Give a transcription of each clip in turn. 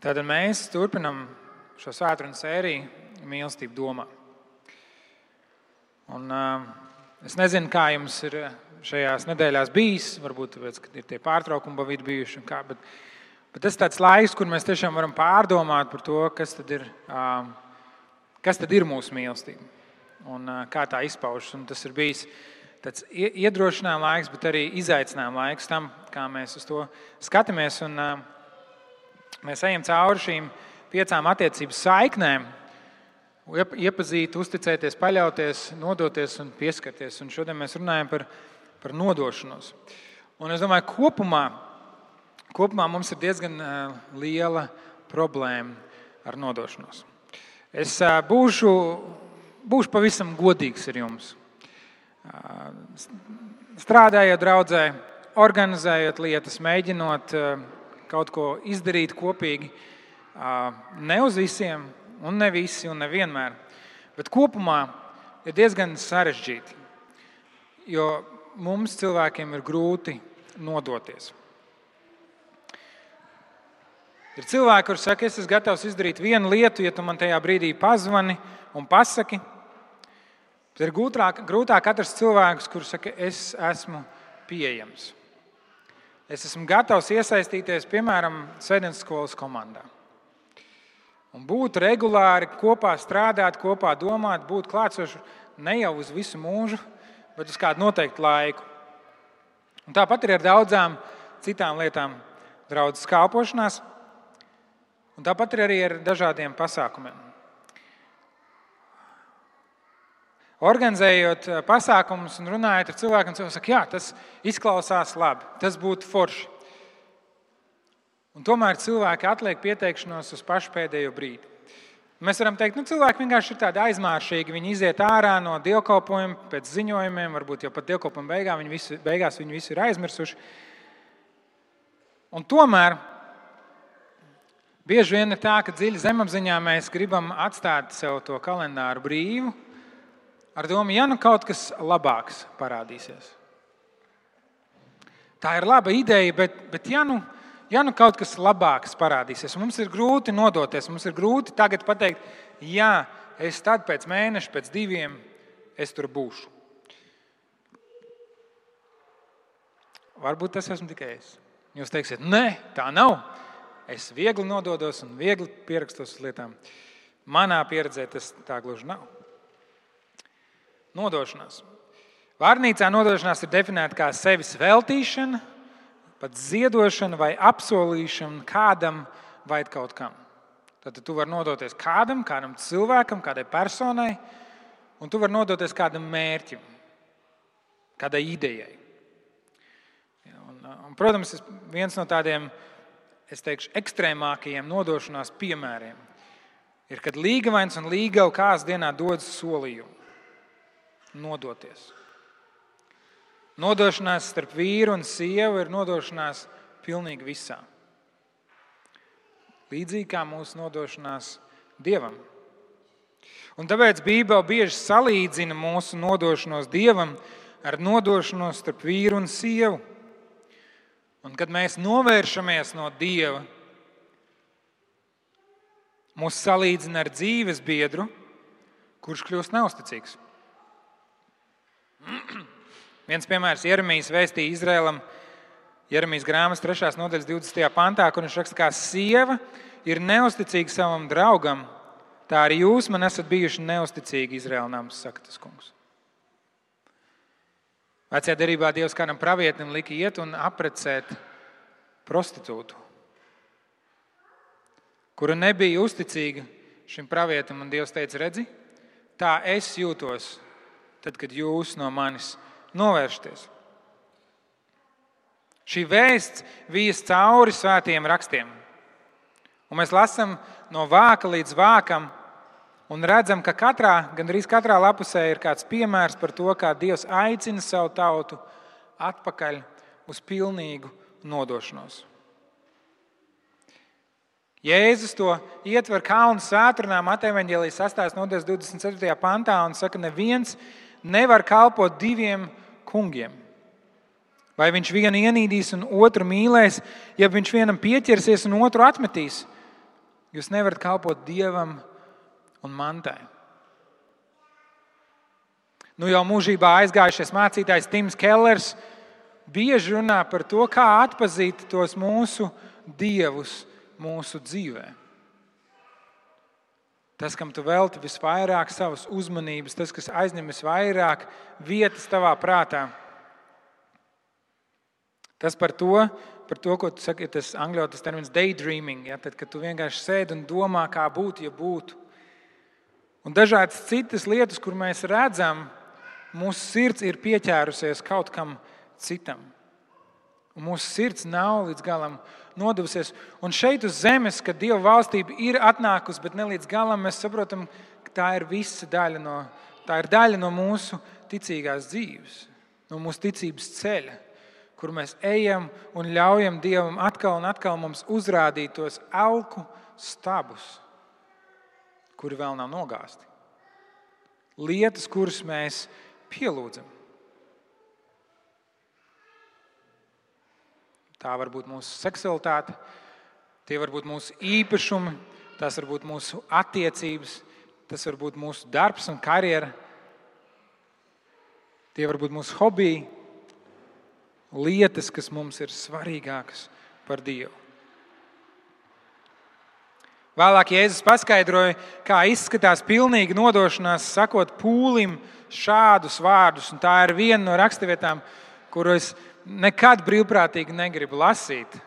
Tātad mēs turpinām šo svētdienu sēriju mīlestību domā. Un, uh, es nezinu, kā jums ir šajās nedēļās bijis. Varbūt tāpēc, ka ir tie pārtraukumi pa vidu bijuši. Kā, bet, bet tas ir tāds laiks, kur mēs tiešām varam pārdomāt par to, kas tad ir, uh, kas tad ir mūsu mīlestība un uh, kā tā izpaužas. Un tas ir bijis tāds iedrošinājuma laiks, bet arī izaicinājuma laiks tam, kā mēs uz to skatāmies. Un, uh, Mēs ejam cauri šīm piecām attiecību saiknēm, iepazīt, uzticēties, paļauties, nodoties un pieskarties. Un šodien mēs runājam par, par nodošanos. Un es domāju, ka kopumā, kopumā mums ir diezgan liela problēma ar nodošanos. Es būšu, būšu pavisam godīgs ar jums. Strādājot draudzē, organizējot lietas, mēģinot kaut ko izdarīt kopīgi. Ne uz visiem, un ne visi, un nevienmēr. Bet kopumā ir diezgan sarežģīti. Jo mums cilvēkiem ir grūti nodoties. Ir cilvēki, kuriem saka, es esmu gatavs izdarīt vienu lietu, ja tu man tajā brīdī pazvani un pasaki. Bet ir grūtāk, grūtāk atrast cilvēkus, kuriem saka, es esmu pieejams. Es esmu gatavs iesaistīties, piemēram, Sēdes skolas komandā. Un būt regulāri kopā strādāt, kopā domāt, būt klātsoši ne jau uz visu mūžu, bet uz kādu noteiktu laiku. Un tāpat ir ar daudzām citām lietām, draudzes kalpošanās, un tāpat ir arī ar dažādiem pasākumiem. Organizējot eh, pasākumus un runājot ar cilvēkiem, cilvēki saka, jā, tas izklausās labi, tas būtu forši. Un tomēr cilvēki atliek pieteikšanos uz pašu pēdējo brīdi. Mēs varam teikt, ka nu, cilvēki vienkārši ir tādi aizmāršīgi. Viņi iziet ārā no dievkalpojuma pēc ziņojumiem, varbūt jau pat dievkalpojuma beigās viņi visu, beigās viņi visu ir aizmirsuši. Un tomēr bieži vien ir tā, ka dziļi zemapziņā mēs gribam atstāt sev to kalendāru brīvu ar domu, ja nu kaut kas labāks parādīsies. Tā ir laba ideja, bet, bet ja, nu, ja nu kaut kas labāks parādīsies, mums ir grūti nodoties, mums ir grūti tagad pateikt, jā, es tad pēc mēneša, pēc diviem, es tur būšu. Varbūt tas esmu tikai es. Jūs teiksiet, nē, tā nav. Es viegli nododos un viegli pierakstos uz lietām. Manā pieredzē tas tā gluži nav. Nodošanās. Vārnīcā nodošanās ir definēta kā sevis veltīšana, pat ziedošana vai apsolīšana kādam vai kaut kam. Tad tu vari nodoties kādam, kādam cilvēkam, kādai personai, un tu vari nodoties kādam mērķim, kādai idejai. Un, un, protams, viens no tādiem teikšu, ekstrēmākajiem nodošanās piemēriem ir, kad līgavains un līgava kāds dienā dodas solījumu nodoties. Nodošanās starp vīru un sievu ir nodošanās pilnīgi visā. Līdzīgi kā mūsu nodošanās Dievam. Un tāpēc Bībele bieži salīdzina mūsu nodošanos Dievam ar nodošanos starp vīru un sievu. Un kad mēs novēršamies no Dieva, mūs salīdzina ar dzīves biedru, kurš kļūst neusticīgs. Viens piemērs Jeremijas vēstīja Izrēlam, Jeremijas grāmatas 3. nodaļas 20. pantā, kur viņš raksta, ka sieva ir neusticīga savam draugam. Tā arī jūs man esat bijuši neusticīgi Izraēla nams, saka tas kungs. Vecajā derībā Dievs kādam pravietim lika iet un aprecēt prostitūtu, kura nebija uzticīga šim pravietim. Un Dievs teica, redzi, tā es jūtos tad, kad jūs no manis novēršaties. Šī vēsts vijas cauri svētiem rakstiem. Un mēs lasām no vāka līdz vākam un redzam, ka katrā, gandrīz katrā lapusē ir kāds piemērs par to, kā Dievs aicina savu tautu atpakaļ uz pilnīgu nodošanos. Jēzus to ietver Kalnu svētdienā, Mateja Vāģelijas 8. nodaļas 24. pantā un saka, ka neviens nevar kalpot diviem kungiem. Vai viņš vienu ienīdīs un otru mīlēs, ja viņš vienam pieķersies un otru atmetīs, Jūs nevarat kalpot dievam un mantai. Nu, jau mūžībā aizgājušies mācītājs Tims Kellers bieži runā par to, kā atzīt tos mūsu dievus mūsu dzīvēm. Tas, kam tu velti visvairāk savas uzmanības, tas, kas aizņem visvairāk vietas tavā prātā. Tas par to, par to ko tu saki, tas angļu tas termins daydreaming, ja, tad, kad tu vienkārši sēdi un domā, kā būtu, ja būtu. Un dažādas citas lietas, kur mēs redzam, mūsu sirds ir pieķērusies kaut kam citam. Un mūsu sirds nav līdz galam nodevusies. Un šeit uz zemes, kad Dieva valstība ir atnākusi, bet ne līdz galam, mēs saprotam, ka tā ir visa daļa no, tā ir daļa no mūsu ticīgās dzīves, no mūsu ticības ceļa, kur mēs ejam un ļaujam Dievam atkal un atkal mums uzrādīt tos elku stabus, kuri vēl nav nogāzti. Lietas, kuras mēs pielūdzam. Tā var būt mūsu seksualitāte, tie var būt mūsu īpašumi, tas var būt mūsu attiecības, tas var būt mūsu darbs un karjera. Tie var būt mūsu hobiji, lietas, kas mums ir svarīgākas par Dievu. Vēlāk Jēzus paskaidroja, kā izskatās pilnīga nodošanās, sakot pūlim šādus vārdus. Un tā ir viena no raksturvietām, kuras nekad brīvprātīgi negribu lasīt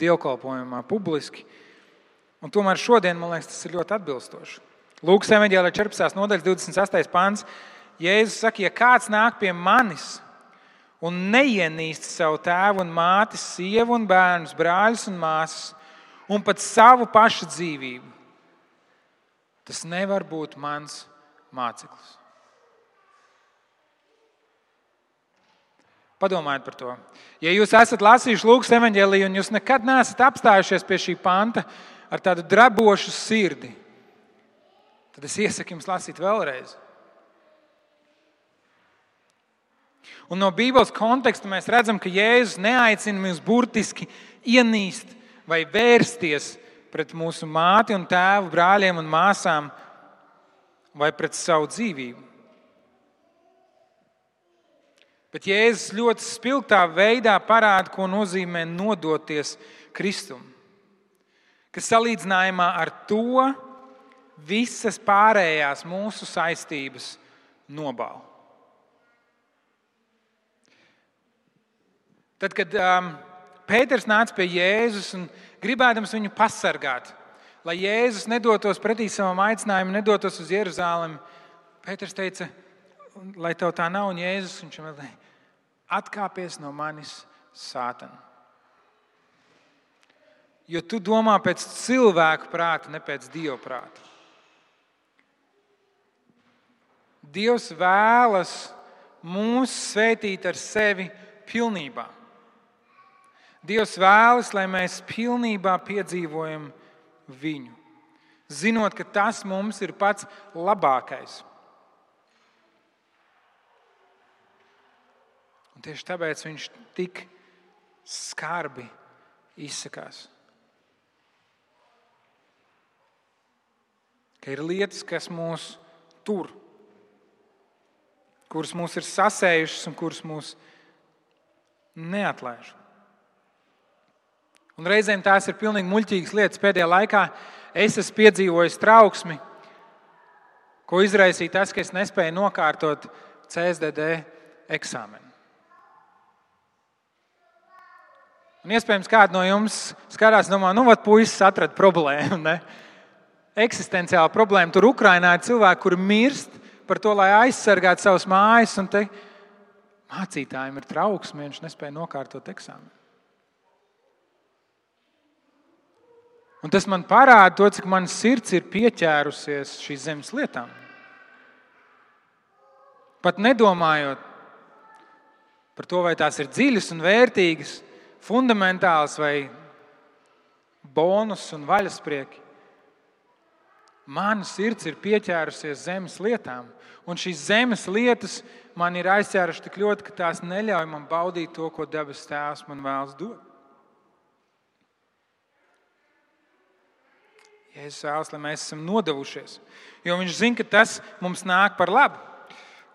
dievkalpojumā publiski. Un tomēr šodien man liekas, tas ir ļoti atbilstoši. Lūks evanģēlē 14. nodaļas 28. pāns. Jēzus saka, ja kāds nāk pie manis un neienīst savu tēvu un māti, sievu un bērnus, brāļus un māsas, un pat savu pašu dzīvību, tas nevar būt mans māceklis. Padomājiet par to. Ja jūs esat lasījuši Lūkas evanģēliju un jūs nekad neesat apstājušies pie šī panta ar tādu drabošu sirdi, tad es iesaku jums lasīt vēlreiz. Un no Bībeles konteksta mēs redzam, ka Jēzus neaicina mūs burtiski ienīst vai vērsties pret mūsu māti un tēvu, brāļiem un māsām vai pret savu dzīvību. Bet Jēzus ļoti spilgtā veidā parāda, ko nozīmē nodoties Kristum. Kas salīdzinājumā ar to visas pārējās mūsu saistības nobāla. Tad, kad um, Pēters nāca pie Jēzus un gribēdams viņu pasargāt, lai Jēzus nedotos pretī savam aicinājumam, nedotos uz Jeruzalemi, Pēters teica, lai tev tā nav, un Jēzus viņš man teica, atkāpies no manis, Sātana. Jo tu domā pēc cilvēku prāta, ne pēc dieva prāta. Dievs vēlas mūs svētīt ar sevi pilnībā. Dievs vēlas, lai mēs pilnībā piedzīvojam viņu, zinot, ka tas mums ir pats labākais. Un tieši tāpēc viņš tik skarbi izsakās. Ka ir lietas, kas mūs tur, kuras mūs ir sasējušas un kuras mūs neatlaiž. Un reizēm tās ir pilnīgi muļķīgas lietas. Pēdējā laikā es esmu piedzīvojis trauksmi, ko izraisīja tas, ka es nespēju nokārtot CSDD eksāmenu. Un iespējams, kāds no jums skatās, domā, nu, vat puisis atrada problēmu. Ne? Eksistenciāla problēma. Tur Ukrainā ir cilvēki, kuri mirst par to, lai aizsargātu savas mājas, un te mācītājiem ir trauksme, viņš nespēja nokārtot eksāmenu. Un tas man parāda to, cik manas sirds ir pieķērusies šīs zemes lietām. Pat nedomājot par to, vai tās ir dziļas un vērtīgas, fundamentāls vai bonus un vaļasprieki. Mana sirds ir pieķērusies zemes lietām, un šīs zemes lietas man ir aizķērušas tik ļoti, ka tās neļauj man baudīt to, ko dabas tēvs man vēlas dot. Jēzus vēlas, lai mēs esam nodevušies. Jo viņš zina, ka tas mums nāk par labu.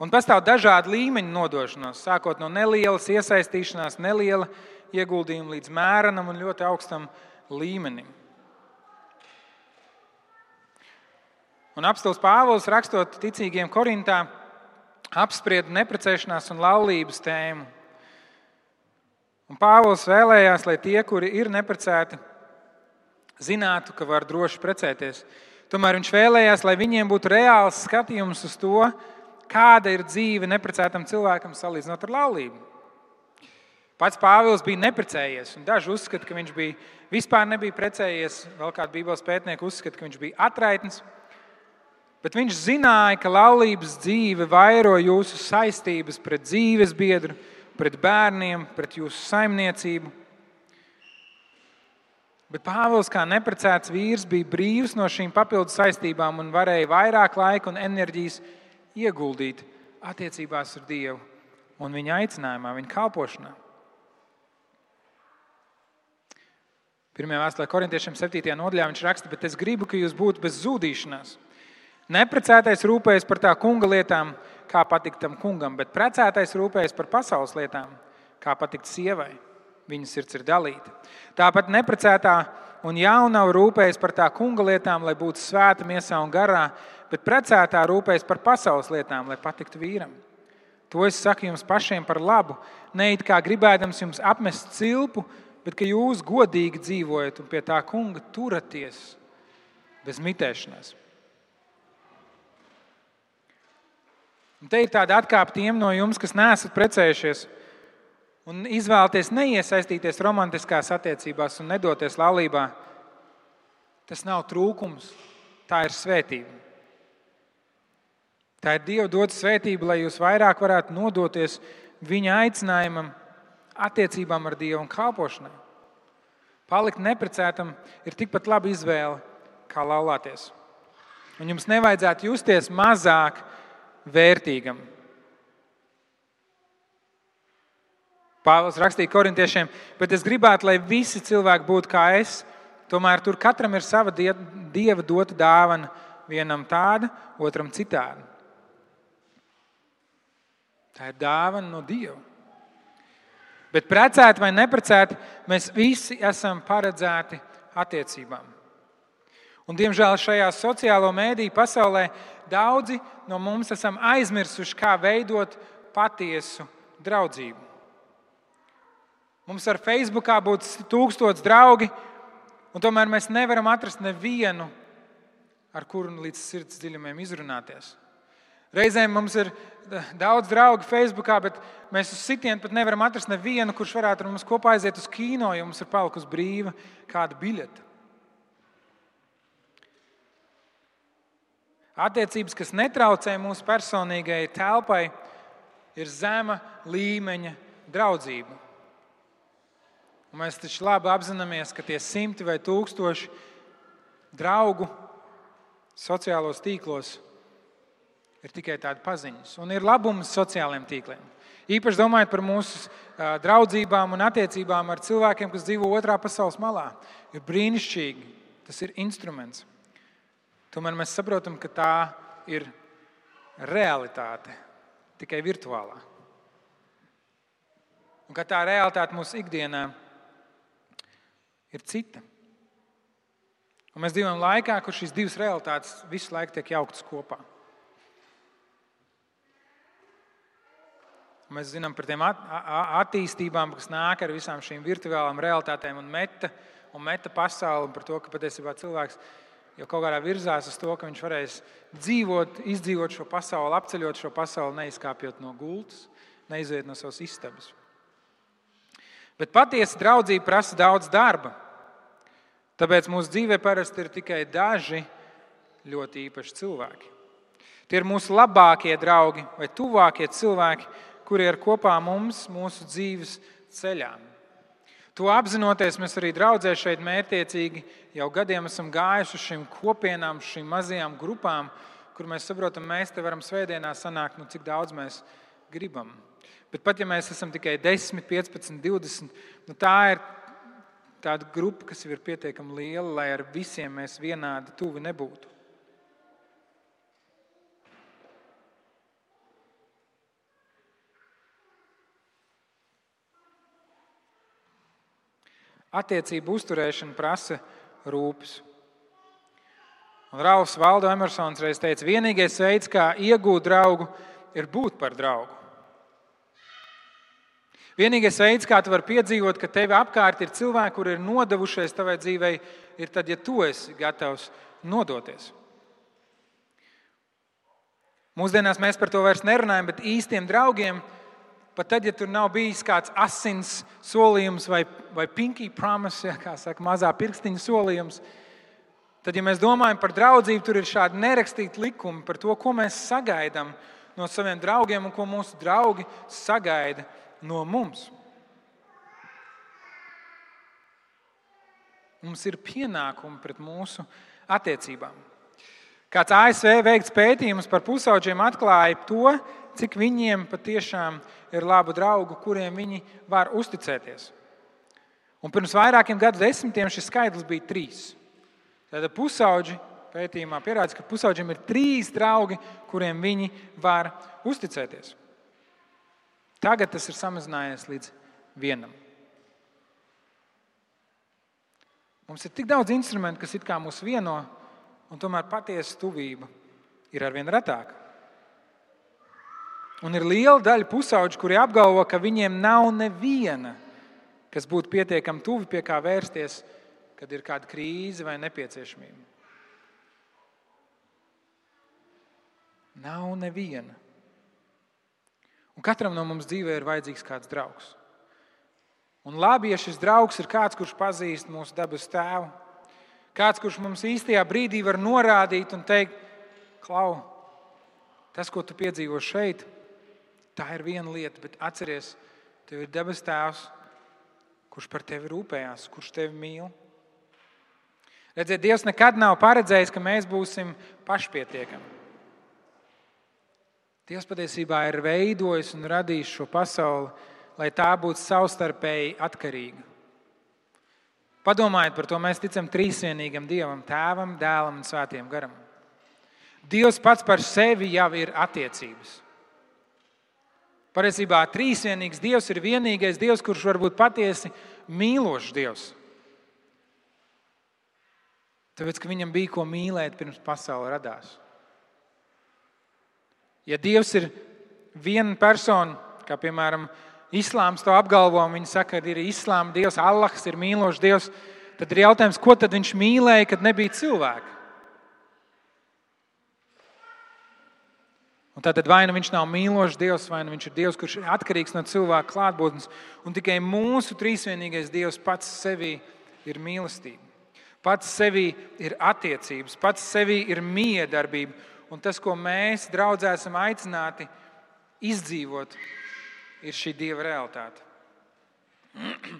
Un pastāv dažādi līmeņi nodošanās, sākot no nelielas iesaistīšanās, neliela ieguldījuma līdz mērenam un ļoti augstam līmenim. Un apstults Pāvils rakstot ticīgiem Korintā, apsprieda neprecēšanās un laulības tēmu. Un Pāvils vēlējās, lai tie, kuri ir neprecēti, zinātu, ka var droši precēties. Tomēr viņš vēlējās, lai viņiem būtu reāls skatījums uz to, kāda ir dzīve neprecētam cilvēkam salīdzinot ar laulību. Pats Pāvils bija neprecējies, un daži uzskata, ka viņš bija vispār nebija precējies. Vēl kāda Bībeles pētnieka uzskata, ka viņš bija atraitnis. Bet viņš zināja, ka laulības dzīve vairo jūsu saistības pret dzīves biedru, pret bērniem, pret jūsu saimniecību. Bet Pāvils, kā neprecēts vīrs, bija brīvs no šīm papildus saistībām un varēja vairāk laika un enerģijas ieguldīt attiecībās ar Dievu un viņa aicinājumā, viņa kalpošanā. Pirmajā vēstulē korintiešiem 7. nodaļā viņš raksta, bet es gribu, ka jūs būtu bez zudīšanās. Neprecētais rūpējas par tā kunga lietām, kā patikt tam kungam, bet precētais rūpējas par pasaules lietām, kā patikt sievai. Viņas sirds ir dalīta. Tāpat neprecētā un jaunava rūpējas par tā kunga lietām, lai būtu svēta miesā un garā, bet precētā rūpējas par pasaules lietām, lai patiktu vīram. To es saku jums pašiem par labu, ne it kā gribēdams jums apmest cilpu, bet ka jūs godīgi dzīvojat un pie tā kunga turaties bez mitēšanās. Un te ir tāda atkāpe tiem no jums, kas neesat precējušies un izvēlaties neiesaistīties romantiskās attiecībās un nedoties laulībā. Tas nav trūkums, tā ir svētība. Tā ir Dieva dota svētība, lai jūs vairāk varētu nodoties viņa aicinājumam, attiecībām ar Dievu un kalpošanai. Palikt neprecētam ir tikpat laba izvēle kā laulāties. Un jums nevajadzētu justies mazāk vērtīgam. Pāvils rakstīja korintiešiem, bet es gribētu, lai visi cilvēki būtu kā es. Tomēr tur katram ir sava dieva dota dāvana, vienam tāda, otram citāda. Tā ir dāvana no Dieva. Bet precēti vai neprecēti, mēs visi esam paredzēti attiecībām. Un, diemžēl šajā sociālo mēdīju pasaulē daudzi no mums esam aizmirsuši, kā veidot patiesu draudzību. Mums ar Facebookā būtu tūkstoši draugi, un tomēr mēs nevaram atrast nevienu, ar kuru līdz sirds dziļumiem izrunāties. Reizēm mums ir daudz draugu Facebookā, bet mēs uz sitienu pat nevaram atrast nevienu, kurš varētu ar mums kopā aiziet uz kino, jo mums ir palikusi brīva kāda biļete. Attiecības, kas netraucē mūsu personīgajai telpai, ir zema līmeņa draudzība. Un mēs taču labi apzināmies, ka tie simti vai tūkstoši draugu sociālos tīklos ir tikai tādi paziņas. Un ir labums sociālajiem tīkliem. Īpaši domājot par mūsu draudzībām un attiecībām ar cilvēkiem, kas dzīvo otrā pasaules malā. Ir brīnišķīgi. Tas ir instruments. Tomēr mēs saprotam, ka tā ir realitāte, tikai virtuālā. Un ka tā realitāte mūsu ikdienā ir cita. Un mēs dzīvojam laikā, kur šīs divas realitātes visu laiku tiek jauktas kopā. Mēs zinām par tiem attīstībām, kas nāk ar visām šīm virtuālām realitātēm un meta, un meta pasauli, un par to, ka patiesībā cilvēks jau kaut kādā virzās uz to, ka viņš varēs dzīvot, izdzīvot šo pasauli, apceļot šo pasauli, neizkāpjot no gultas, neiziet no savas istabas. Bet patiesa draudzība prasa daudz darba. Tāpēc mūsu dzīvē parasti ir tikai daži ļoti īpaši cilvēki. Tie ir mūsu labākie draugi vai tuvākie cilvēki, kuri ir kopā mums mūsu dzīves ceļā. To apzinoties, mēs arī draudzē šeit mērķiecīgi jau gadiem esam gājuši šīm kopienām, šīm mazajām grupām, kur mēs saprotam, mēs te varam svētdienā sanākt, nu, cik daudz mēs gribam. Bet pat ja mēs esam tikai 10, 15, 20, nu, tā, ir, tāda grupa, kas jau ir pietiekami liela, lai ar visiem mēs vienādi tuvi nebūtu. Attiecību uzturēšana prasa rūpes. Un Rauls Valdo Emersons reiz teica, vienīgais veids, kā iegūt draugu, ir būt par draugu. Vienīgais veids, kā tu vari piedzīvot, ka tev apkārt ir cilvēki, kuri ir nodevušies tavai dzīvei, ir tad, ja tu esi gatavs nodoties. Mūsdienās mēs par to vairs nerunājam, bet īstiem draugiem, pat tad, ja tur nav bijis kāds asins solījums vai, vai pinky promise, ja, kā saka, mazā pirkstiņa solījums, tad, ja mēs domājam par draudzību, tur ir šādi nerakstīti likumi par to, ko mēs sagaidām no saviem draugiem un ko mūsu draugi sagaida no mums. Mums ir pienākumi pret mūsu attiecībām. Kāds ASV veikts pētījums par pusauģiem atklāja to, cik viņiem patiešām ir labu draugu, kuriem viņi var uzticēties. Un pirms vairākiem gadu desmitiem šis skaitlis bija trīs. Tātad pusauģi pētījumā pierāda, ka pusauģiem ir trīs draugi, kuriem viņi var uzticēties. Tagad tas ir samazinājies līdz vienam. Mums ir tik daudz instrumentu, kas it kā mūs vieno, un tomēr patiesa tuvība ir arvien retāka. Un ir liela daļa pusauģu, kuri apgalvo, ka viņiem nav neviena, kas būtu pietiekami tuvi pie kā vērsties, kad ir kāda krīze vai nepieciešamība. Nav neviena. Un katram no mums dzīvē ir vajadzīgs kāds draugs. Un labi, ja šis draugs ir kāds, kurš pazīst mūsu dabas tēvu, kāds, kurš mums īstajā brīdī var norādīt un teikt, Klau, tas, ko tu piedzīvo šeit, tā ir viena lieta, bet atceries, tev ir dabas tēvs, kurš par tevi rūpējās, kurš tevi mīl. Redziet, Dievs nekad nav paredzējis, ka mēs būsim pašpietiekami. Dievs patiesībā ir veidojis un radījis šo pasauli, lai tā būtu savstarpēji atkarīga. Padomājiet par to, mēs ticam trīsvienīgam Dievam, Tēvam, Dēlam un Svētajam Garam. Dievs pats par sevi jau ir attiecības. Patiesībā trīsvienīgs Dievs ir vienīgais Dievs, kurš var būt patiesi mīlošs Dievs. Tāpēc, ka viņam bija ko mīlēt pirms pasaule radās. Ja Dievs ir viena persona, kā piemēram Islāms to apgalvo, un viņi saka, ka ir Islāma Dievs, Allahs ir mīlošs Dievs, tad ir jautājums, ko tad viņš mīlēja, kad nebija cilvēka? Un tad vai nu viņš nav mīlošs Dievs, vai nu viņš ir Dievs, kurš ir atkarīgs no cilvēka klātbūtnes, un tikai mūsu trīsvienīgais Dievs pats sevī ir mīlestība. Pats sevī ir attiecības, pats sevī ir miedarbība un tas, ko mēs, draudzē, esam aicināti izdzīvot, ir šī dieva realitāte.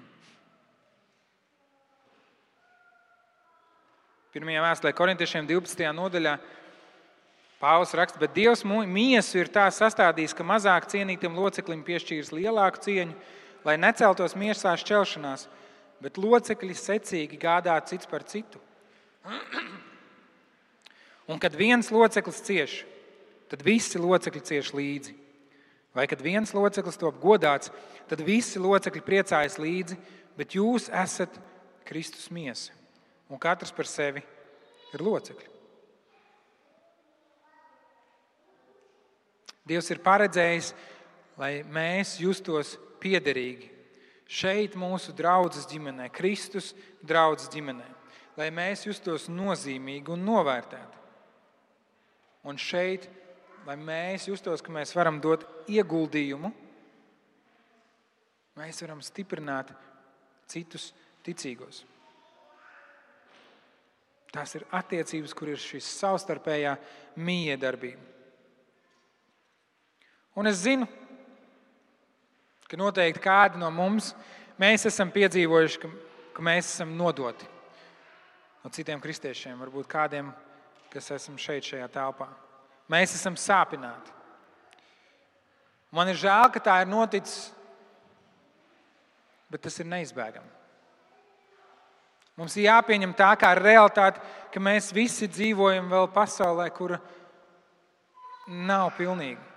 Pirmajā vēstulē, Korintiešiem 12. nodaļā, Pāvils raksta, bet Dievs miesu ir tā sastādījis, ka mazāk cienītam loceklim piešķīris lielāku cieņu, lai neceltos miesā šķelšanās, bet locekļi secīgi gādā cits par citu. Un kad viens loceklis cieš, tad visi locekļi cieš līdzi. Vai kad viens loceklis top godāts, tad visi locekļi priecājas līdzi, bet jūs esat Kristus miesa. Un katrs par sevi ir locekļi. Dievs ir paredzējis, lai mēs justos piederīgi šeit, mūsu draudzes ģimenē, Kristus draudzes ģimenē, lai mēs justos nozīmīgi un novērtēti. Un šeit, lai mēs justos, ka mēs varam dot ieguldījumu, mēs varam stiprināt citus ticīgos. Tās ir attiecības, kur ir šī savstarpējā miedarbība. Un es zinu, ka noteikti kādi no mums mēs esam piedzīvojuši, ka, ka mēs esam nodoti no citiem kristiešiem, varbūt kādiem kas esam šeit, šajā telpā. Mēs esam sāpināti. Man ir žēl, ka tā ir noticis, bet tas ir neizbēgami. Mums ir jāpieņem tā kā realitāte, ka mēs visi dzīvojam vēl pasaulē, kura nav pilnīga.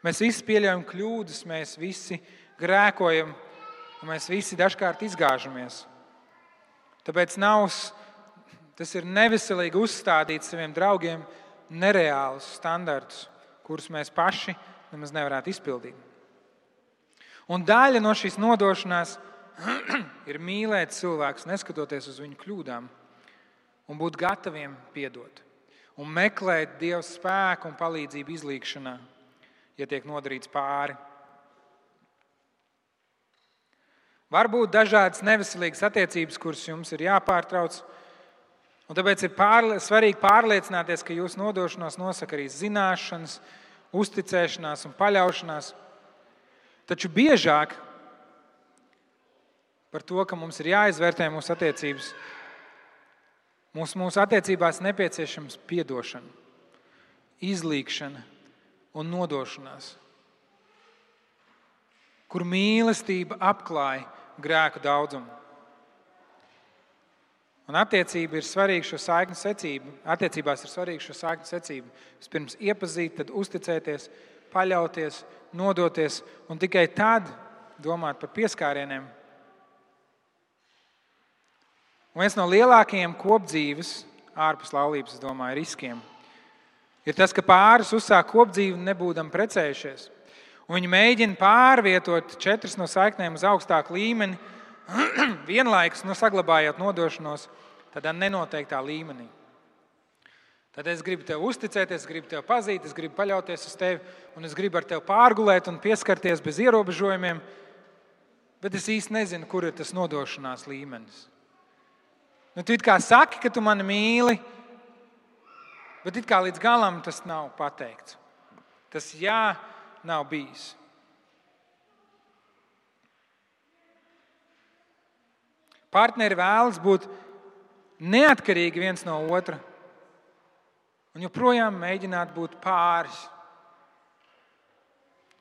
Mēs visi pieļaujam kļūdas, mēs visi grēkojam, un mēs visi dažkārt izgāžamies. Tāpēc nav, tas ir neveselīgi uzstādīt saviem draugiem nereālus standartus, kurus mēs paši nemaz nevarētu izpildīt. Un daļa no šīs nodošanās ir mīlēt cilvēkus, neskatoties uz viņu kļūdām, un būt gataviem piedot, un meklēt Dieva spēku un palīdzību izlīgšanā, ja tiek nodarīts pāri. Varbūt dažādas neveselīgas attiecības, kuras jums ir jāpārtrauc, un tāpēc ir pārli svarīgi pārliecināties, ka jūsu nodošanos nosaka arī zināšanas, uzticēšanās un paļaušanās. Taču biežāk par to, ka mums ir jāizvērtē mūsu attiecības. Mums, mūsu attiecībās nepieciešams atdošana, izlīkšana un nodošanās, kur mīlestība apklāja grēku daudzumu. Un attiecība ir svarīga šo saikņu secību. Attiecībās ir svarīga šo saikņu secību. Vispirms iepazīt, tad uzticēties, paļauties, nodoties un tikai tad domāt par pieskārieniem, Un viens no lielākajiem kopdzīves, ārpus laulības, es domāju, riskiem ir tas, ka pāris uzsāk kopdzīvi nebūdam precējušies. Un viņi mēģina pārvietot četras no saiknēm uz augstāku līmeni, vienlaikus nu, saglabājot nodošanos tādā nenoteiktā līmenī. Tad es gribu tev uzticēties, es gribu tevi pazīt, es gribu paļauties uz tevi, un es gribu ar tevi pārgulēt un pieskarties bez ierobežojumiem, bet es īsti nezinu, kur ir tas nodošanās līmenis. Nu, tu kā saki, ka tu mani mīli, bet it kā līdz galam tas nav pateikts. Tas jā, nav bijis. Partneri vēlas būt neatkarīgi viens no otra un joprojām mēģināt būt pāris.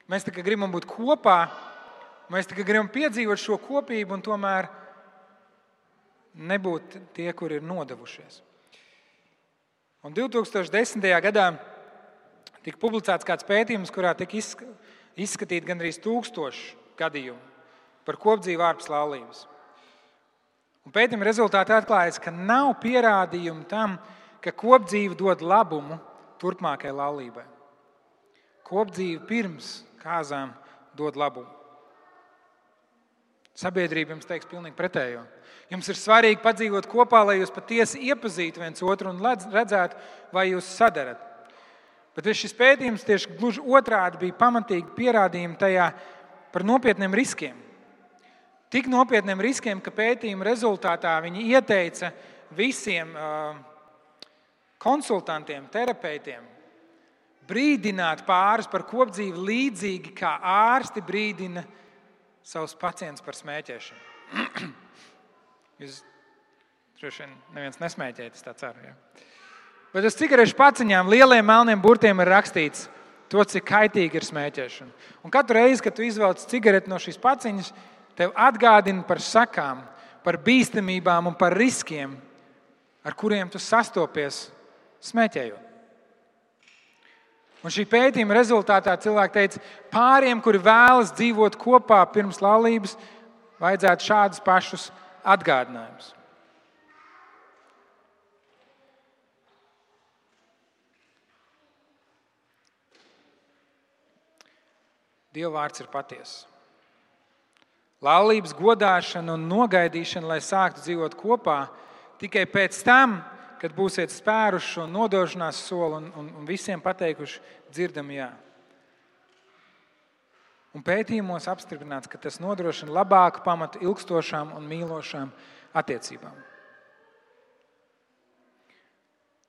Mēs tikai gribam būt kopā, mēs tikai gribam piedzīvot šo kopību, un tomēr nebūt tie, kur ir nodevušies. Un 2010. gadā tika publicēts kāds pētījums, kurā tika izskatīti gandrīz tūkstoši gadījumu par kopdzīvu ārpus laulības. Un pētījuma rezultātā atklājas, ka nav pierādījumu tam, ka kopdzīve dod labumu turpmākajai laulībai. Kopdzīve pirms kāzām dod labumu. Sabiedrība jums teiks pilnīgi pretējo. Jums ir svarīgi padzīvot kopā, lai jūs patiesi iepazītu viens otru un redzētu, vai jūs sadarat. Bet šis pētījums tieši gluži otrādi bija pamatīgi pierādījumi tajā par nopietniem riskiem. Tik nopietniem riskiem, ka pētījuma rezultātā viņi ieteica visiem konsultantiem, terapeitiem brīdināt pāris par kopdzīvi līdzīgi kā ārsti brīdina savus pacientus par smēķēšanu. Jūs droši vien neviens nesmēķējat, es tā ceru. Ja? Bet uz cigarešu paciņām lieliem melniem burtiem ir rakstīts, to, cik kaitīgi ir smēķēšana. Un katru reizi, kad tu izvelc cigareti no šīs paciņas, tev atgādina par sakām, par bīstamībām un par riskiem, ar kuriem tu sastopies smēķējot. Un šī pētījuma rezultātā cilvēki teica, pāriem, kuri vēlas dzīvot kopā pirms laulības, vajadzētu šādus pašus atgādinājumus. Dieva vārds ir patiesa. Laulības godāšana un nogaidīšana, lai sāktu dzīvot kopā, tikai pēc tam, kad būsiet spēruši šo nodošanās soli un, un, un visiem pateikuši, dzirdam, jā. Un pētījumos apstiprināts, ka tas nodrošina labāku pamatu ilgstošām un mīlošām attiecībām.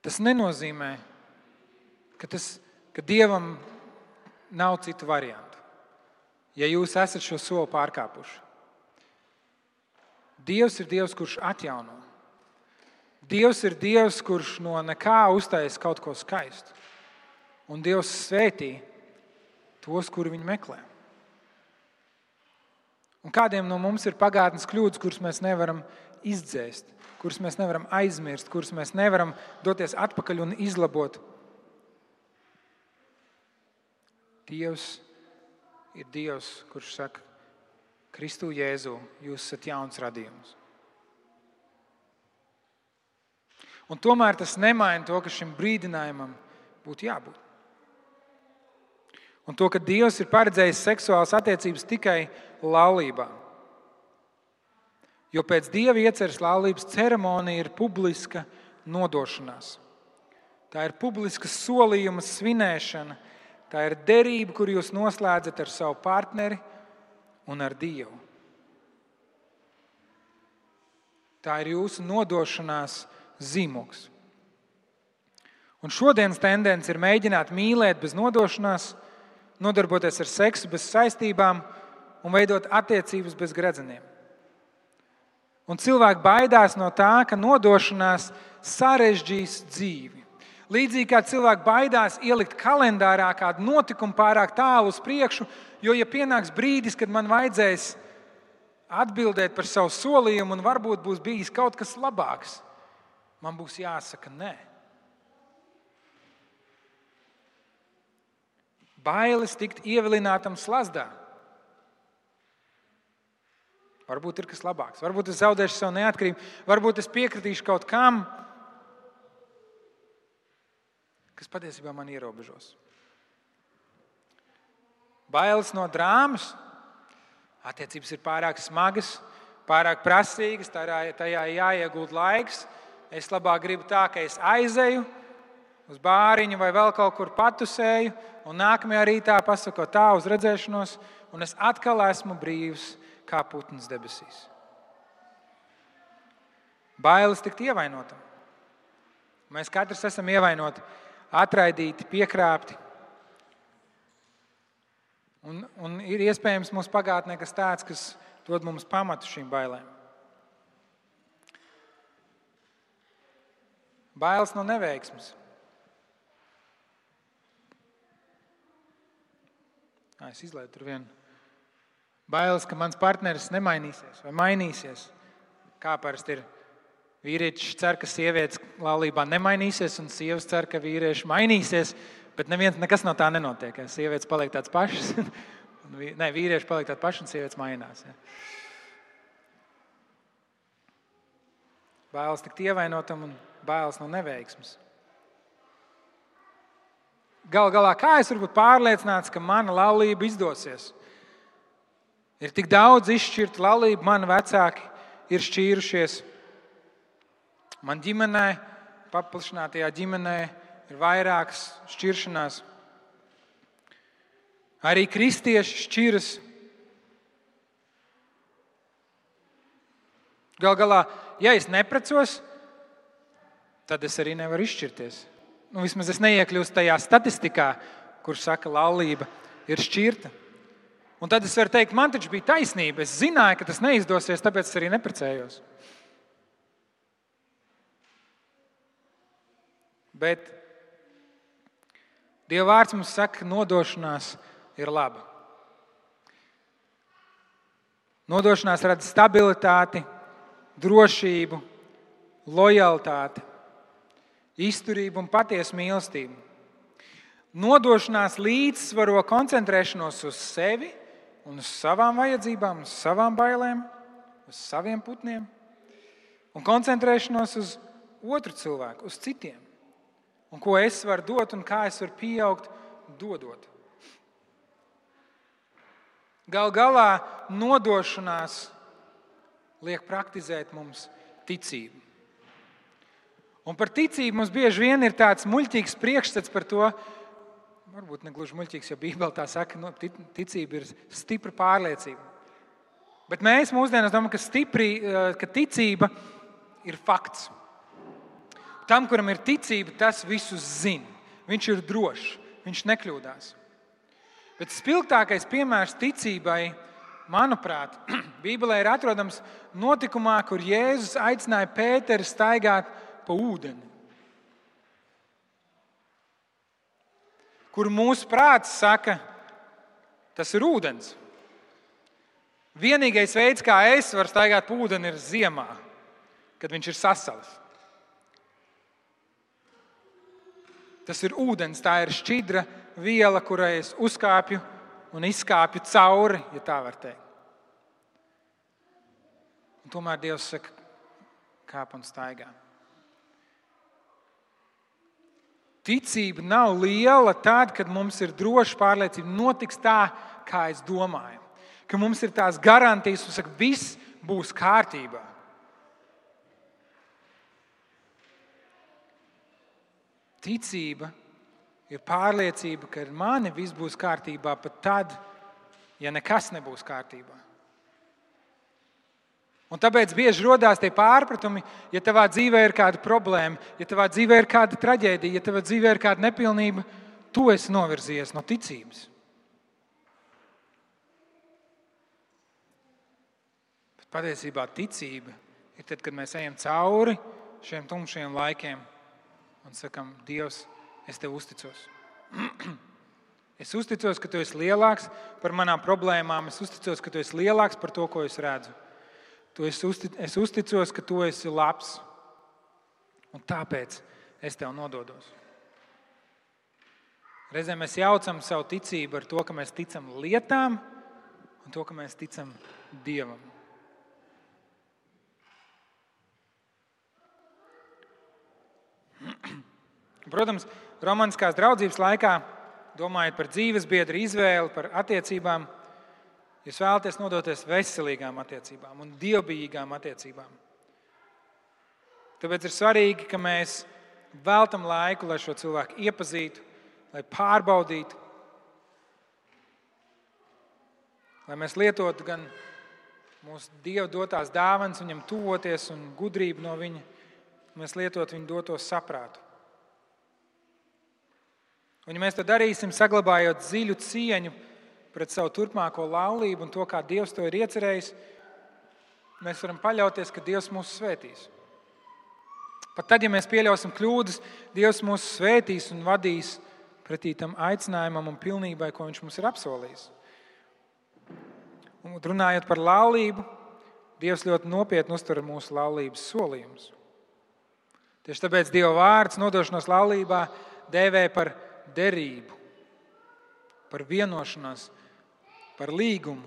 Tas nenozīmē, ka, tas, ka Dievam nav citu variantu. Ja jūs esat šo soli pārkāpuši, Dievs ir Dievs, kurš atjauno. Dievs ir Dievs, kurš no nekā uztaisīs kaut ko skaistu. Un Dievs svētī tos, kuri viņu meklē. Un kādiem no mums ir pagātnes kļūdas, kuras mēs nevaram izdzēst, kuras mēs nevaram aizmirst, kuras mēs nevaram doties atpakaļ un izlabot. Dievs ir Dievs, kurš saka, Kristu Jēzu, jūs esat jauns radījums. Un tomēr tas nemaina to, ka šim brīdinājumam būtu jābūt. Un to, ka Dievs ir paredzējis seksuālas attiecības tikai laulībā. Jo pēc Dieva ieceres laulības ceremonija ir publiska nodošanās. Tā ir publiska solījuma svinēšana, tā ir derība, kur jūs noslēdzat ar savu partneri un ar Dievu. Tā ir jūsu nodošanās zīmogs. Un šodienas tendence ir mēģināt mīlēt bez nodošanās, nodarboties ar seksu bez saistībām un veidot attiecības bez gredzeniem. Un cilvēki baidās no tā, ka nodošanās sarežģīs dzīvi. Līdzīgi kā cilvēki baidās ielikt kalendārā kādu notikumu pārāk tālu uz priekšu, jo, ja pienāks brīdis, kad man vajadzēs atbildēt par savu solījumu, un varbūt būs bijis kaut kas labāks, man būs jāsaka nē. Bailes tikt ievilinātam slazdā. Varbūt ir kas labāks, varbūt es zaudēšu savu neatkarību, varbūt es piekritīšu kaut kam, kas patiesībā man ierobežos. Bailes no drāmas, attiecības ir pārāk smagas, pārāk prasīgas, tajā jāiegūt laiks, Es labāk gribu tā, ka es aizeju uz bāriņu vai vēl kaut kur patusēju, un nākamajā rītā pasaku tā uz redzēšanos, un es atkal esmu brīvs kā putns debesīs. Bailes tikt ievainotam. Mēs katrs esam ievainoti, atraidīti, piekrāpti. Un, un ir iespējams mūsu pagātnē kas tāds, kas dod mums pamatu šīm bailēm. Bailes no neveiksmes. Jā, es izlaidu tur vienu. Bailes, ka mans partneris nemainīsies vai mainīsies. Kā parasti ir? Vīrietis cer, ka sievietes laulībā nemainīsies, un sievietes cer, ka vīrieši mainīsies. Bet neviens, no tā nenotiek. Ja? Sievietes paliek tādas pašas. Nē, vīrieši paliek tādi paši, un sievietes mainās. Ja? Bailes tikt ievainotam un bailes no neveiksmes. Galu galā, kā es varu būt pārliecināts, ka mana laulība izdosies? Ir tik daudz izšķirtu laulību, mani vecāki ir šķīrušies. Man ģimenē, paplašinātajā ģimenē, ir vairākas šķiršanās. Arī kristieši šķiras. Galu galā, ja es neprecos, tad es arī nevaru izšķirties. Nu, vismaz es neiekļūstu tajā statistikā, kur saka, laulība ir šķirta. Un tad es varu teikt, man taču bija taisnība. Es zināju, ka tas neizdosies, tāpēc es arī neprecējos. Bet Dieva vārds mums saka, ka nodošanās ir laba. Nodošanās rada stabilitāti, drošību, lojalitāti izturību un patiesu mīlestību. Nodošanās līdzsvaro koncentrēšanos uz sevi un uz savām vajadzībām, uz savām bailēm, uz saviem putniem un koncentrēšanos uz otru cilvēku, uz citiem. Un ko es varu dot un kā es varu pieaugt, dodot. Gal galā nodošanās liek praktizēt mums ticību. Un par ticību mums bieži vien ir tāds muļķīgs priekšstats par to, varbūt ne gluži muļķīgs, jo Bībelē tā saka, ka nu, ticība ir stipra pārliecība. Bet mēs mūsdienās domājam, ka, stipri, eh, ka ticība ir fakts. Tam, kuram ir ticība, tas visu zina. Viņš ir drošs, viņš nekļūdās. Bet spilgtākais piemērs ticībai, manuprāt, Bībelē ir atrodams notikumā, kur Jēzus aicināja Pēteru staigāt pa ūdeni. Kur mūsu prāts saka, tas ir ūdens. Vienīgais veids, kā es varu staigāt pa ūdeni, ir ziemā, kad viņš ir sasalis. Tas ir ūdens, tā ir šķidra viela, kurai es uzkāpju un izkāpju cauri, ja tā var teikt. Un tomēr Dievs saka, kāp un staigā. Ticība nav liela tad, kad mums ir droša pārliecība, notiks tā, kā es domāju. Ka mums ir tās garantijas, ka viss būs kārtībā. Ticība ir pārliecība, ka ar mani viss būs kārtībā pat tad, ja nekas nebūs kārtībā. Un tāpēc bieži radās tie pārpratumi, ja tavā dzīvē ir kāda problēma, ja tavā dzīvē ir kāda traģēdija, ja tavā dzīvē ir kāda nepilnība, tu esi novirzies no ticības. Bet patiesībā ticība ir tad, kad mēs ejam cauri šiem tumšiem laikiem un sakam, Dievs, es tev uzticos. Es uzticos, ka tu esi lielāks par manām problēmām, es uzticos, ka tu esi lielāks par to, ko es redzu. Tu esi uztic, es uzticos, ka tu esi labs, un tāpēc es tev nododos. Reizēm mēs jaucam savu ticību ar to, ka mēs ticam lietām un to, ka mēs ticam Dievam. Protams, romantiskās draudzības laikā, domājot par dzīves biedru izvēli, par attiecībām, jūs vēlaties nodoties veselīgām attiecībām un dievbijīgām attiecībām. Tāpēc ir svarīgi, ka mēs veltam laiku, lai šo cilvēku iepazītu, lai pārbaudītu, lai mēs lietotu gan mūsu Dieva dotās dāvanas, viņam tuvoties un gudrību no viņa, mēs lietotu viņa doto saprātu. Un, ja mēs to darīsim, saglabājot dziļu cieņu pret savu turpmāko laulību un to, kā Dievs to ir iecerējis, mēs varam paļauties, ka Dievs mūs svētīs. Pat tad, ja mēs pieļausim kļūdas, Dievs mūs svētīs un vadīs pretī tam aicinājumam un pilnībai, ko Viņš mums ir apsolījis. Un runājot par laulību, Dievs ļoti nopietni uztver mūsu laulības solījumus. Tieši tāpēc Dieva vārds nodošanos laulībā dēvē par derību, par vienošanos, par līgumu.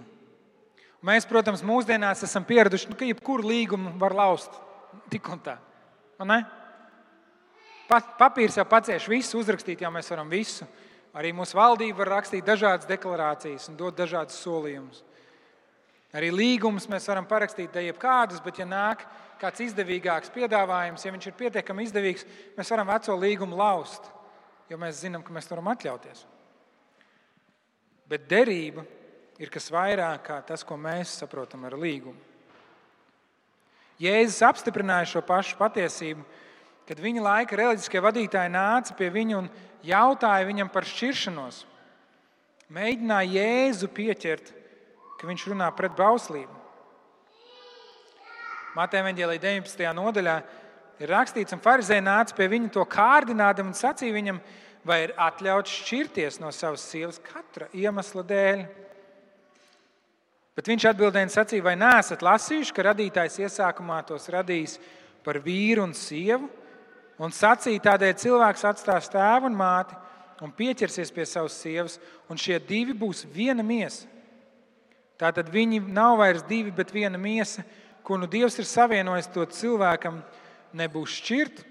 Mēs, protams, mūsdienās esam pieraduši, nu, ka jebkuru līgumu var laust tik un tā. Pat, papīrs jau pacieš visu, uzrakstīt jau mēs varam visu. Arī mūsu valdība var rakstīt dažādas deklarācijas un dot dažādas solījumus. Arī līgumus mēs varam parakstīt, ne jebkādus, bet, ja nāk kāds izdevīgāks piedāvājums, ja viņš ir pietiekami izdevīgs, mēs varam veco līgumu laust jo mēs zinām, ka mēs to varam atļauties. Bet derība ir kas vairāk kā tas, ko mēs saprotam ar līgumu. Jēzus apstiprināja šo pašu patiesību, kad viņa laika reliģiskie vadītāji nāca pie viņa un jautāja viņam par šķiršanos. Mēģināja Jēzu pieķert, ka viņš runā pret bauslību. Mateja Vāģelī 19. nodaļā ir rakstīts, un Pharizēji nāca pie viņa to kārdinādam un sacīja viņam, vai ir atļauts šķirties no savas sievas katra iemesla dēļ. Bet viņš atbildēja un sacīja, vai neesat lasījuši, ka radītājs iesākumā tos radījis par vīru un sievu, un sacīja, tādēļ cilvēks atstās tēvu un māti un pieķersies pie savas sievas, un šie divi būs viena miesa. Tātad viņi nav vairs divi, bet viena miesa, ko nu Dievs ir savienojis to cilvēkam nebūs šķirt.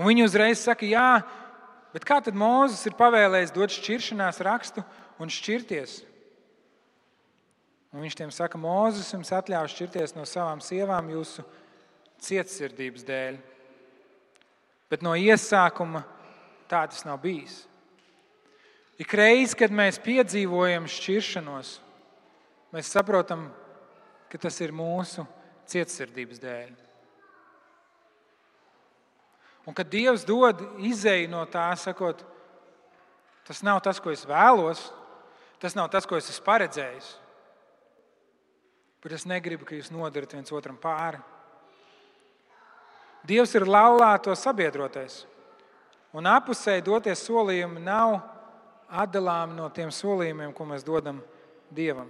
Un viņi uzreiz saka, jā, bet kā tad Mozus ir pavēlējis dot šķiršanās rakstu un šķirties? Un viņš tiem saka, Mozus jums atļauj šķirties no savām sievām jūsu cietsirdības dēļ. Bet no iesākuma tā tas nav bijis. Ik reiz, kad mēs piedzīvojam šķiršanos, mēs saprotam, ka tas ir mūsu cietsirdības dēļ. Un kad Dievs dod izēju no tā, sakot, tas nav tas, ko es vēlos, tas nav tas, ko es esmu paredzējis. Bet es negribu, ka jūs nodarat viens otram pāri. Dievs ir laulāto sabiedrotais, un apusēji doties solījumi nav atdalāmi no tiem solījumiem, ko mēs dodam Dievam.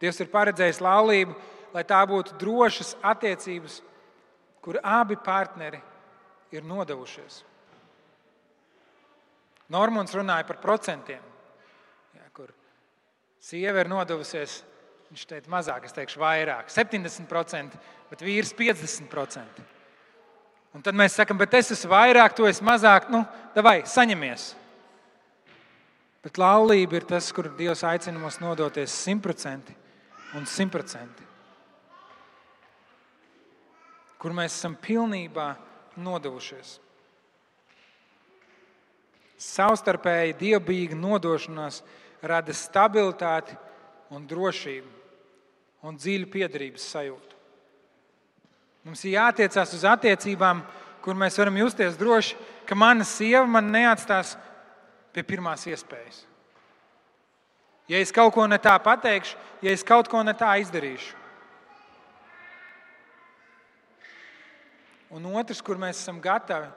Dievs ir paredzējis laulību, lai tā būtu drošas attiecības, kur abi partneri ir nodevušies. Normons runāja par procentiem, sieva ir nodevusies. Viņš teica, mazāk, es teikšu, vairāk, 70%, bet vīrs 50%. Un tad mēs sakām, bet es esmu vairāk, tu esi mazāk, nu, vai saņemies. Bet laulība ir tas, kur Dievs aicina mums nodoties simtprocentīgi un simtprocentīgi. Kur mēs esam pilnībā nodevušies. Savstarpēji dievbijīga nodošanās rada stabilitāti un drošību un dziļu piedarības sajūtu. Mums ir jātiecās uz attiecībām, kur mēs varam justies droši, ka mana sieva man neatstās pie pirmās iespējas. Ja es kaut ko ne tā pateikšu, ja es kaut ko ne tā izdarīšu. Un otrs, kur mēs esam gatavi,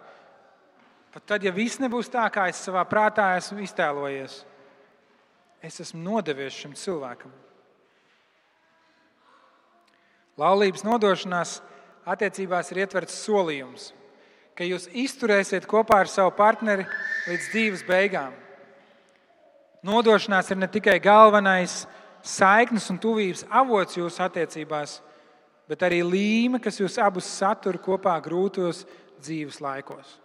pat tad, ja viss nebūs tā, kā es savā prātā esmu iztēlojies, es esmu nodevies šim cilvēkam. Laulības nodošanās attiecībās ir ietverts solījums, ka jūs izturēsiet kopā ar savu partneri līdz dzīves beigām. Nodošanās ir ne tikai galvenais saiknes un tuvības avots jūsu attiecībās, bet arī līme, kas jūs abus satur kopā grūtos dzīves laikos.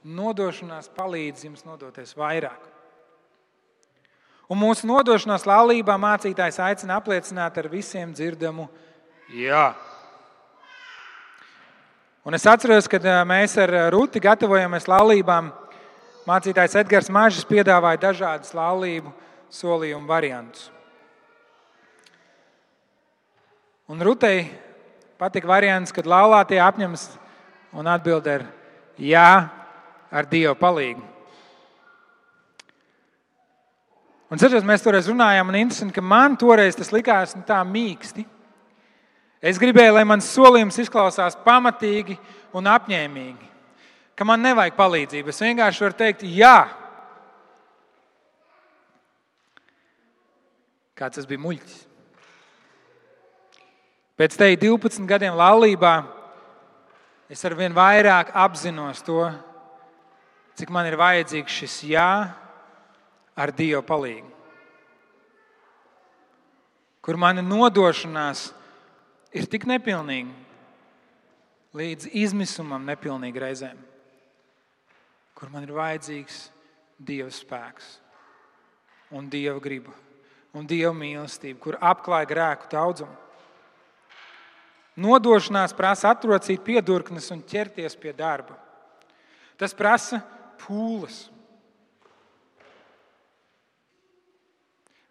Nodošanās palīdz jums nodoties vairāk. Un mūsu nodošanās laulībā mācītājs aicina apliecināt ar visiem dzirdamu jā. Un es atceros, kad mēs ar Rūti gatavojamies laulībām, mācītājs Edgars Mažs piedāvāja dažādas laulību solījumu variantus. Un Rutei patika variants, kad laulātie apņemas un atbild ar jā, ar Dieva palīdzību. Un cerams, mēs toreiz runājām, un interesanti, ka man toreiz tas likās nu, tā mīksti. Es gribēju, lai mans solījums izklausās pamatīgi un apņēmīgi, ka man nevajag palīdzību. Es vienkārši varu teikt, jā. Kāds tas bija muļķis? Pēc te 12 gadiem laulībā es ar vien vairāk apzinos to, cik man ir vajadzīgs šis jā ar Dieva palīdzību. Kur mana nodošanās ir tik nepilnīga, līdz izmisumam nepilnīga reizēm, kur man ir vajadzīgs Dieva spēks un Dieva griba un Dieva mīlestība, kur apklāja grēku daudzumu. Nodošanās prasa atrocīt piedurknes un ķerties pie darba. Tas prasa pūles.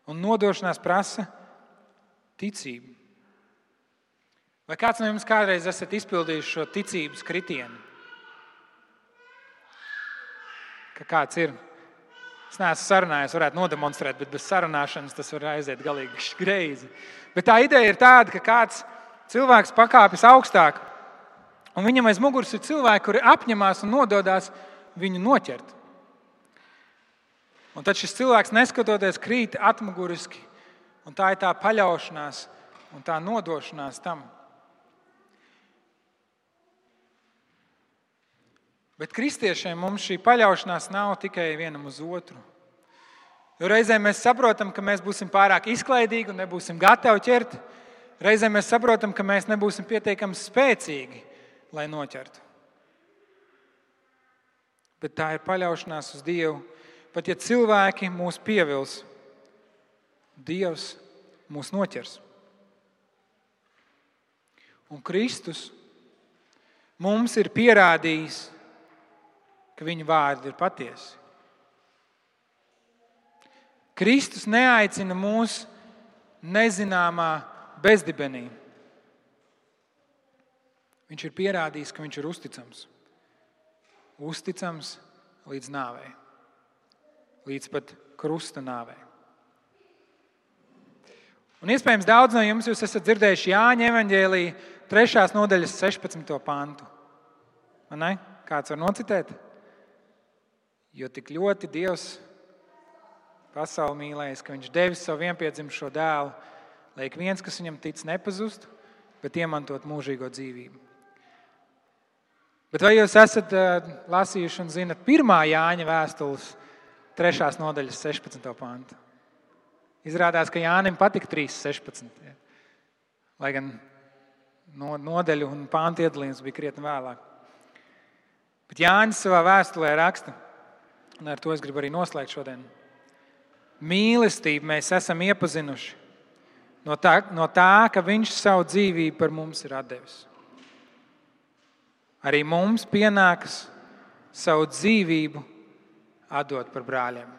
Un nodošanās prasa ticību. Vai kāds no jums kādreiz esat izpildījis šo ticības kritienu? Ka kāds ir? Es neesmu sarunājies, varētu nodemonstrēt, bet bez sarunāšanas tas var aiziet galīgi greizi. Bet tā ideja ir tāda, ka kāds cilvēks pakāpjas augstāk, un viņam aiz muguras ir cilvēki, kuri apņemās un nododas viņu noķert. Un tad šis cilvēks, neskatoties, krīt atmuguriski, un tā ir tā paļaušanās un tā nodošanās tam. Bet kristiešiem mums šī paļaušanās nav tikai vienam uz otru. Jo reizēm mēs saprotam, ka mēs būsim pārāk izklaidīgi un nebūsim gatavi ķert. Reizēm mēs saprotam, ka mēs nebūsim pietiekami spēcīgi, lai noķertu. Bet tā ir paļaušanās uz Dievu pat ja cilvēki mūs pievils, Dievs mūs noķers. Un Kristus mums ir pierādījis, ka viņa vārdi ir patiesi. Kristus neaicina mūs nezināmā bezdibenī. Viņš ir pierādījis, ka viņš ir uzticams. Uzticams līdz nāvei līdz pat krusta nāvei. Un iespējams, daudz no jums esat dzirdējuši Jāņa evanģēlīja 3. nodaļas 16. pantu. Ne? Kāds var nocitēt? Jo tik ļoti Dievs pasauli mīlējis, ka Viņš devis savu vienpiedzimušo dēlu, lai ik viens, kas viņam tic, nepazustu, bet iemantot mūžīgo dzīvību. Bet vai jūs esat uh, lasījuši un zinat pirmā Jāņa vēstules, trešās nodaļas, 16. pantu? Izrādās, ka Jānim patika 3.16. Ja. Lai gan no, nodeļu un pāntu iedalījums bija krietni vēlāk. Bet Jānis savā vēstulē raksta, un ar to es gribu arī noslēgt šodien. Mīlestību mēs esam iepazinuši no tā, no tā ka Viņš savu dzīvību par mums ir devis. Arī mums pienākas savu dzīvību atdot par brāļiem.